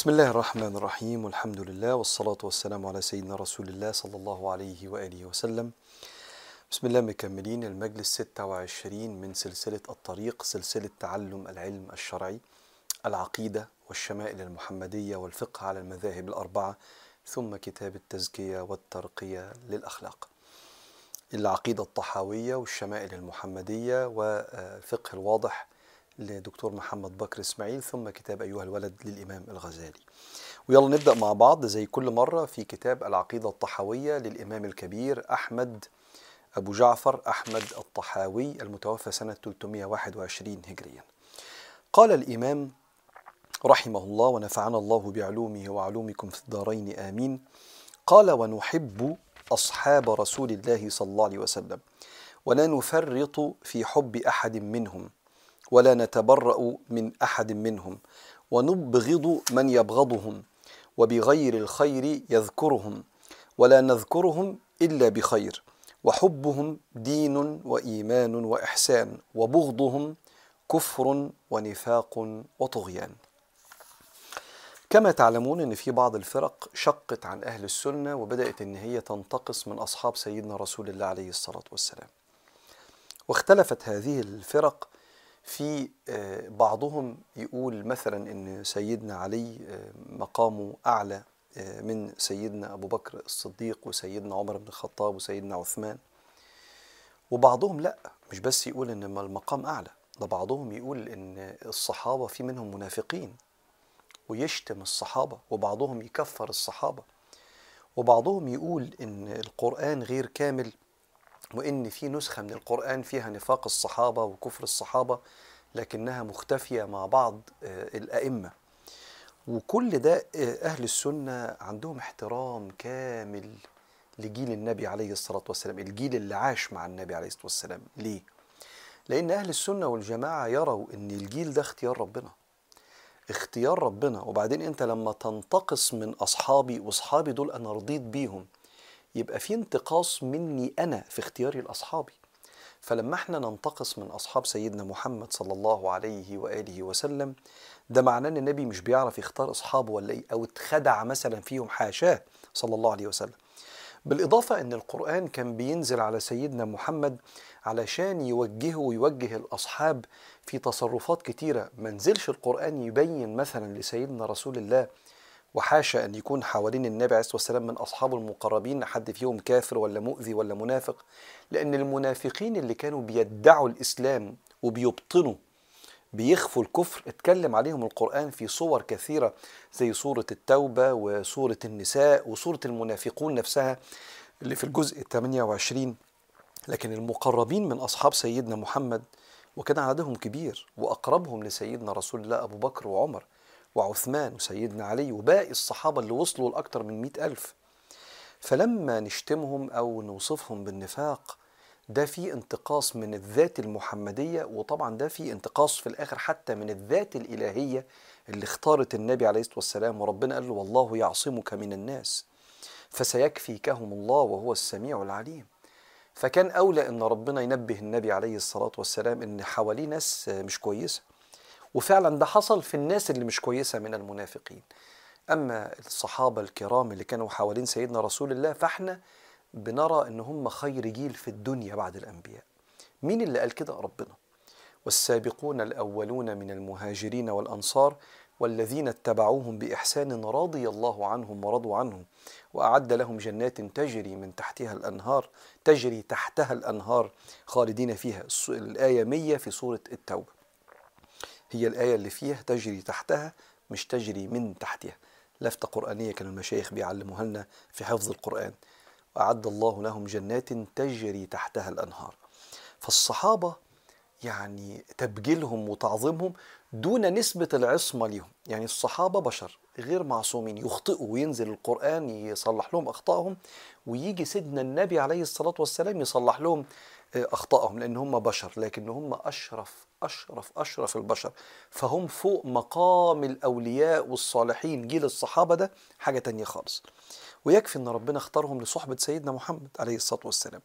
بسم الله الرحمن الرحيم والحمد لله والصلاة والسلام على سيدنا رسول الله صلى الله عليه وآله وسلم بسم الله مكملين المجلس 26 من سلسلة الطريق سلسلة تعلم العلم الشرعي العقيدة والشمائل المحمدية والفقه على المذاهب الأربعة ثم كتاب التزكية والترقية للأخلاق العقيدة الطحاوية والشمائل المحمدية والفقه الواضح لدكتور محمد بكر إسماعيل ثم كتاب أيها الولد للإمام الغزالي. ويلا نبدأ مع بعض زي كل مرة في كتاب العقيدة الطحاوية للإمام الكبير أحمد أبو جعفر أحمد الطحاوي المتوفى سنة 321 هجريا. قال الإمام رحمه الله ونفعنا الله بعلومه وعلومكم في الدارين آمين. قال ونحب أصحاب رسول الله صلى الله عليه وسلم ولا نفرط في حب أحد منهم ولا نتبرأ من أحد منهم ونبغض من يبغضهم وبغير الخير يذكرهم ولا نذكرهم إلا بخير وحبهم دين وإيمان وإحسان وبغضهم كفر ونفاق وطغيان. كما تعلمون إن في بعض الفرق شقت عن أهل السنة وبدأت إن هي تنتقص من أصحاب سيدنا رسول الله عليه الصلاة والسلام. واختلفت هذه الفرق في بعضهم يقول مثلا إن سيدنا علي مقامه أعلى من سيدنا أبو بكر الصديق وسيدنا عمر بن الخطاب وسيدنا عثمان. وبعضهم لأ مش بس يقول إن المقام أعلى ده بعضهم يقول إن الصحابة في منهم منافقين. ويشتم الصحابة وبعضهم يكفر الصحابة. وبعضهم يقول إن القرآن غير كامل. وإن في نسخة من القرآن فيها نفاق الصحابة وكفر الصحابة لكنها مختفية مع بعض الأئمة. وكل ده أهل السنة عندهم احترام كامل لجيل النبي عليه الصلاة والسلام الجيل اللي عاش مع النبي عليه الصلاة والسلام. ليه؟ لأن أهل السنة والجماعة يروا إن الجيل ده اختيار ربنا. اختيار ربنا. وبعدين أنت لما تنتقص من أصحابي وأصحابي دول أنا رضيت بيهم يبقى في انتقاص مني أنا في اختياري لأصحابي. فلما إحنا ننتقص من أصحاب سيدنا محمد صلى الله عليه وآله وسلم ده معناه إن النبي مش بيعرف يختار اصحابه ولا إيه أو اتخدع مثلا فيهم حاشاه صلى الله عليه وسلم. بالإضافة إن القرآن كان بينزل على سيدنا محمد علشان يوجهه ويوجه الأصحاب في تصرفات كتيرة. ما نزلش القرآن يبين مثلا لسيدنا رسول الله وحاشا أن يكون حوالين النبي عليه الصلاة والسلام من اصحابه المقربين حد فيهم كافر ولا مؤذي ولا منافق لأن المنافقين اللي كانوا بيدعوا الإسلام وبيبطنوا بيخفوا الكفر اتكلم عليهم القرآن في صور كثيرة زي سورة التوبة وسورة النساء وسورة المنافقون نفسها اللي في الجزء 28 لكن المقربين من أصحاب سيدنا محمد وكان عددهم كبير وأقربهم لسيدنا رسول الله أبو بكر وعمر وعثمان وسيدنا علي وباقي الصحابة اللي وصلوا لأكثر من مئة ألف. فلما نشتمهم أو نوصفهم بالنفاق ده في انتقاص من الذات المحمدية وطبعا ده في انتقاص في الآخر حتى من الذات الإلهية اللي اختارت النبي عليه الصلاة والسلام. وربنا قال له والله يعصمك من الناس فسيكفيكهم الله وهو السميع العليم. فكان أولى أن ربنا ينبه النبي عليه الصلاة والسلام أن حواليه ناس مش كويسة. وفعلا ده حصل في الناس اللي مش كويسة من المنافقين. أما الصحابة الكرام اللي كانوا حوالين سيدنا رسول الله فإحنا بنرى إن هم خير جيل في الدنيا بعد الأنبياء. مين اللي قال كده؟ ربنا. والسابقون الأولون من المهاجرين والأنصار والذين اتبعوهم بإحسان رضي الله عنهم ورضوا عنه وأعد لهم جنات تجري من تحتها الأنهار تجري تحتها الأنهار خالدين فيها. الآية 100 في سورة التوبة. هي الآية اللي فيها تجري تحتها مش تجري من تحتها. لفتة قرآنية كانوا المشايخ بيعلموها لنا في حفظ القرآن. وأعد الله لهم جنات تجري تحتها الأنهار. فالصحابة يعني تبجيلهم وتعظيمهم دون نسبة العصمة لهم يعني الصحابة بشر غير معصومين يخطئوا وينزل القرآن يصلح لهم أخطائهم ويجي سيدنا النبي عليه الصلاة والسلام يصلح لهم أخطائهم لأن هم بشر لكن هم أشرف أشرف أشرف البشر. فهم فوق مقام الأولياء والصالحين. جيل الصحابة ده حاجة تانية خالص. ويكفي أن ربنا اختارهم لصحبة سيدنا محمد عليه الصلاة والسلام.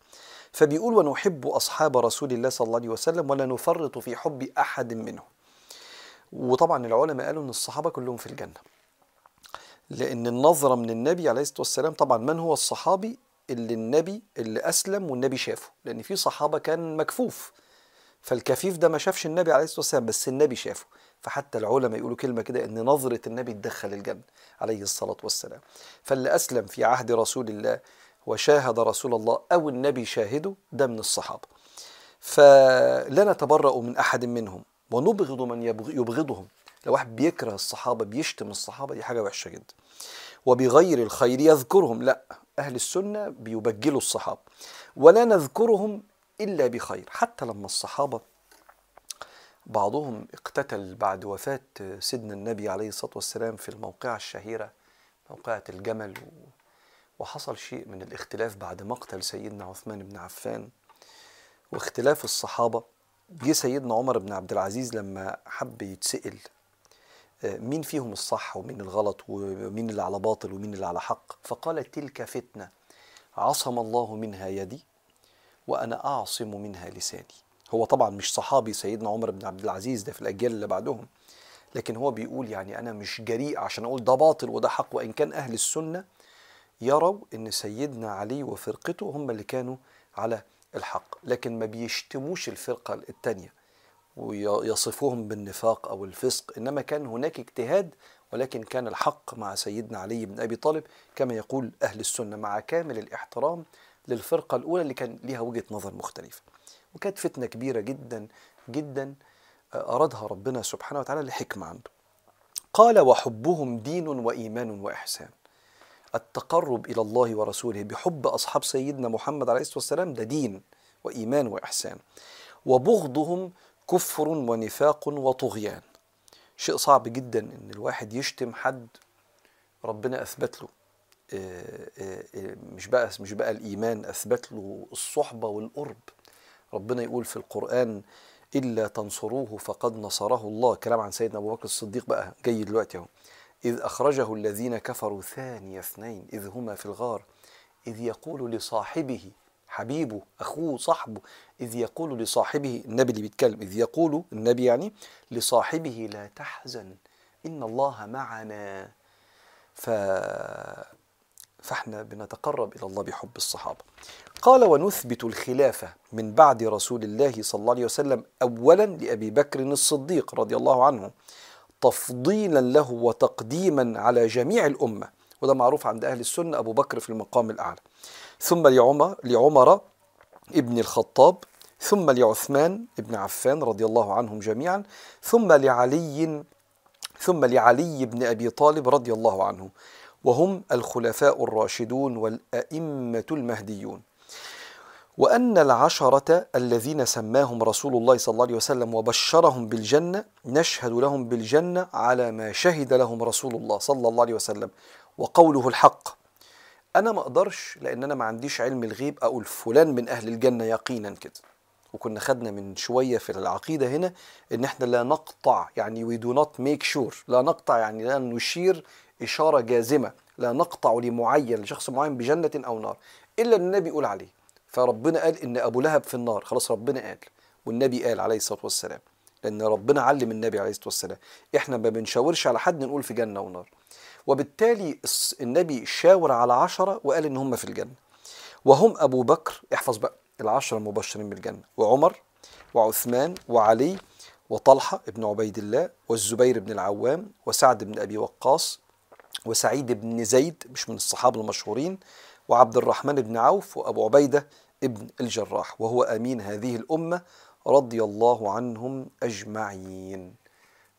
فبيقول ونحب أصحاب رسول الله صلى الله عليه وسلم ولا نفرط في حب أحد منهم. وطبعا العلماء قالوا أن الصحابة كلهم في الجنة. لأن النظرة من النبي عليه الصلاة والسلام طبعا من هو؟ الصحابي اللي النبي اللي أسلم والنبي شافه لأن في صحابة كان مكفوف. فالكفيف ده ما شافش النبي عليه الصلاة والسلام بس النبي شافه. فحتى العلماء يقولوا كلمة كده إن نظرة النبي تدخل الجنة عليه الصلاة والسلام. فاللي أسلم في عهد رسول الله وشاهد رسول الله أو النبي شاهده ده من الصحابة. فلا نتبرأ من أحد منهم ونبغض من يبغضهم. لو واحد بيكره الصحابة بيشتم الصحابة دي حاجة وحشة جدا. وبغير الخير يذكرهم لا. أهل السنة بيبجلوا الصحابة. ولا نذكرهم إلا بخير. حتى لما الصحابة بعضهم اقتتل بعد وفاة سيدنا النبي عليه الصلاة والسلام في الموقعة الشهيرة موقعة الجمل وحصل شيء من الاختلاف بعد مقتل سيدنا عثمان بن عفان. واختلاف الصحابة جه سيدنا عمر بن عبد العزيز لما حب يتسأل مين فيهم الصح ومين الغلط ومين اللي على باطل ومين اللي على حق؟ فقال تلك فتنة عصم الله منها يدي وأنا أعصم منها لساني. هو طبعا مش صحابي سيدنا عمر بن عبد العزيز ده في الأجيال اللي بعدهم لكن هو بيقول يعني أنا مش جريء عشان أقول ده باطل وده حق وإن كان أهل السنة يروا أن سيدنا علي وفرقته هم اللي كانوا على الحق لكن ما بيشتموش الفرقة التانية. ويصفوهم بالنفاق أو الفسق إنما كان هناك اجتهاد ولكن كان الحق مع سيدنا علي بن أبي طالب كما يقول أهل السنة مع كامل الاحترام للفرقة الأولى اللي كان لها وجهة نظر مختلفة. وكانت فتنة كبيرة جدا جدا أرادها ربنا سبحانه وتعالى لحكمة عنده. قال وحبهم دين وإيمان وإحسان. التقرب إلى الله ورسوله بحب أصحاب سيدنا محمد عليه الصلاة والسلام ده دين وإيمان وإحسان. وبغضهم كفر ونفاق وطغيان. شيء صعب جدا إن الواحد يشتم حد ربنا أثبت له مش بقى مش بقى الإيمان أثبت له الصحبة والقرب. ربنا يقول في القرآن إلا تنصروه فقد نصره الله. كلام عن سيدنا أبو بكر الصديق بقى جاي دلوقتي أهو. إذ أخرجه الذين كفروا ثاني اثنين إذ هما في الغار إذ يقول لصاحبه حبيبه أخوه صاحبه إذ يقول لصاحبه النبي اللي بيتكلم إذ يقول النبي يعني لصاحبه لا تحزن إن الله معنا. ف... فإحنا بنتقرب إلى الله بحب الصحابة. قال ونثبت الخلافة من بعد رسول الله صلى الله عليه وسلم أولا لأبي بكر الصديق رضي الله عنه تفضيلا له وتقديما على جميع الأمة. وده معروف عند أهل السنة أبو بكر في المقام الأعلى. ثم لعمر لعمر ابن الخطاب ثم لعثمان ابن عفان رضي الله عنهم جميعا ثم لعلي ثم لعلي بن أبي طالب رضي الله عنه. وهم الخلفاء الراشدون والأئمة المهديون. وأن العشرة الذين سماهم رسول الله صلى الله عليه وسلم وبشرهم بالجنة نشهد لهم بالجنة على ما شهد لهم رسول الله صلى الله عليه وسلم. وقوله الحق. أنا ما أقدرش لأن أنا ما عنديش علم الغيب أقول فلان من أهل الجنة يقينا كده. وكنا خدنا من شوية في العقيدة هنا إن إحنا لا نقطع يعني we do not make sure لا نقطع يعني لا نشير إشارة جازمة لا نقطع لمعين لشخص معين بجنة أو نار إلا النبي يقول عليه. فربنا قال إن أبو لهب في النار خلاص ربنا قال والنبي قال عليه الصلاة والسلام. لأن ربنا علم النبي عليه الصلاة والسلام. إحنا ما بنشاورش على حد نقول في جنة ونار. وبالتالي النبي شاور على عشرة وقال إن هم في الجنة. وهم أبو بكر احفظ بقى العشرة المبشرين بالجنة. وعمر وعثمان وعلي وطلحة ابن عبيد الله والزبير بن العوام وسعد بن أبي وقاص وسعيد بن زيد مش من الصحابة المشهورين وعبد الرحمن بن عوف وأبو عبيدة ابن الجراح. وهو أمين هذه الأمة رضي الله عنهم أجمعين.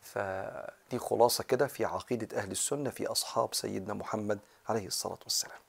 فدي خلاصة كده في عقيدة أهل السنة في أصحاب سيدنا محمد عليه الصلاة والسلام.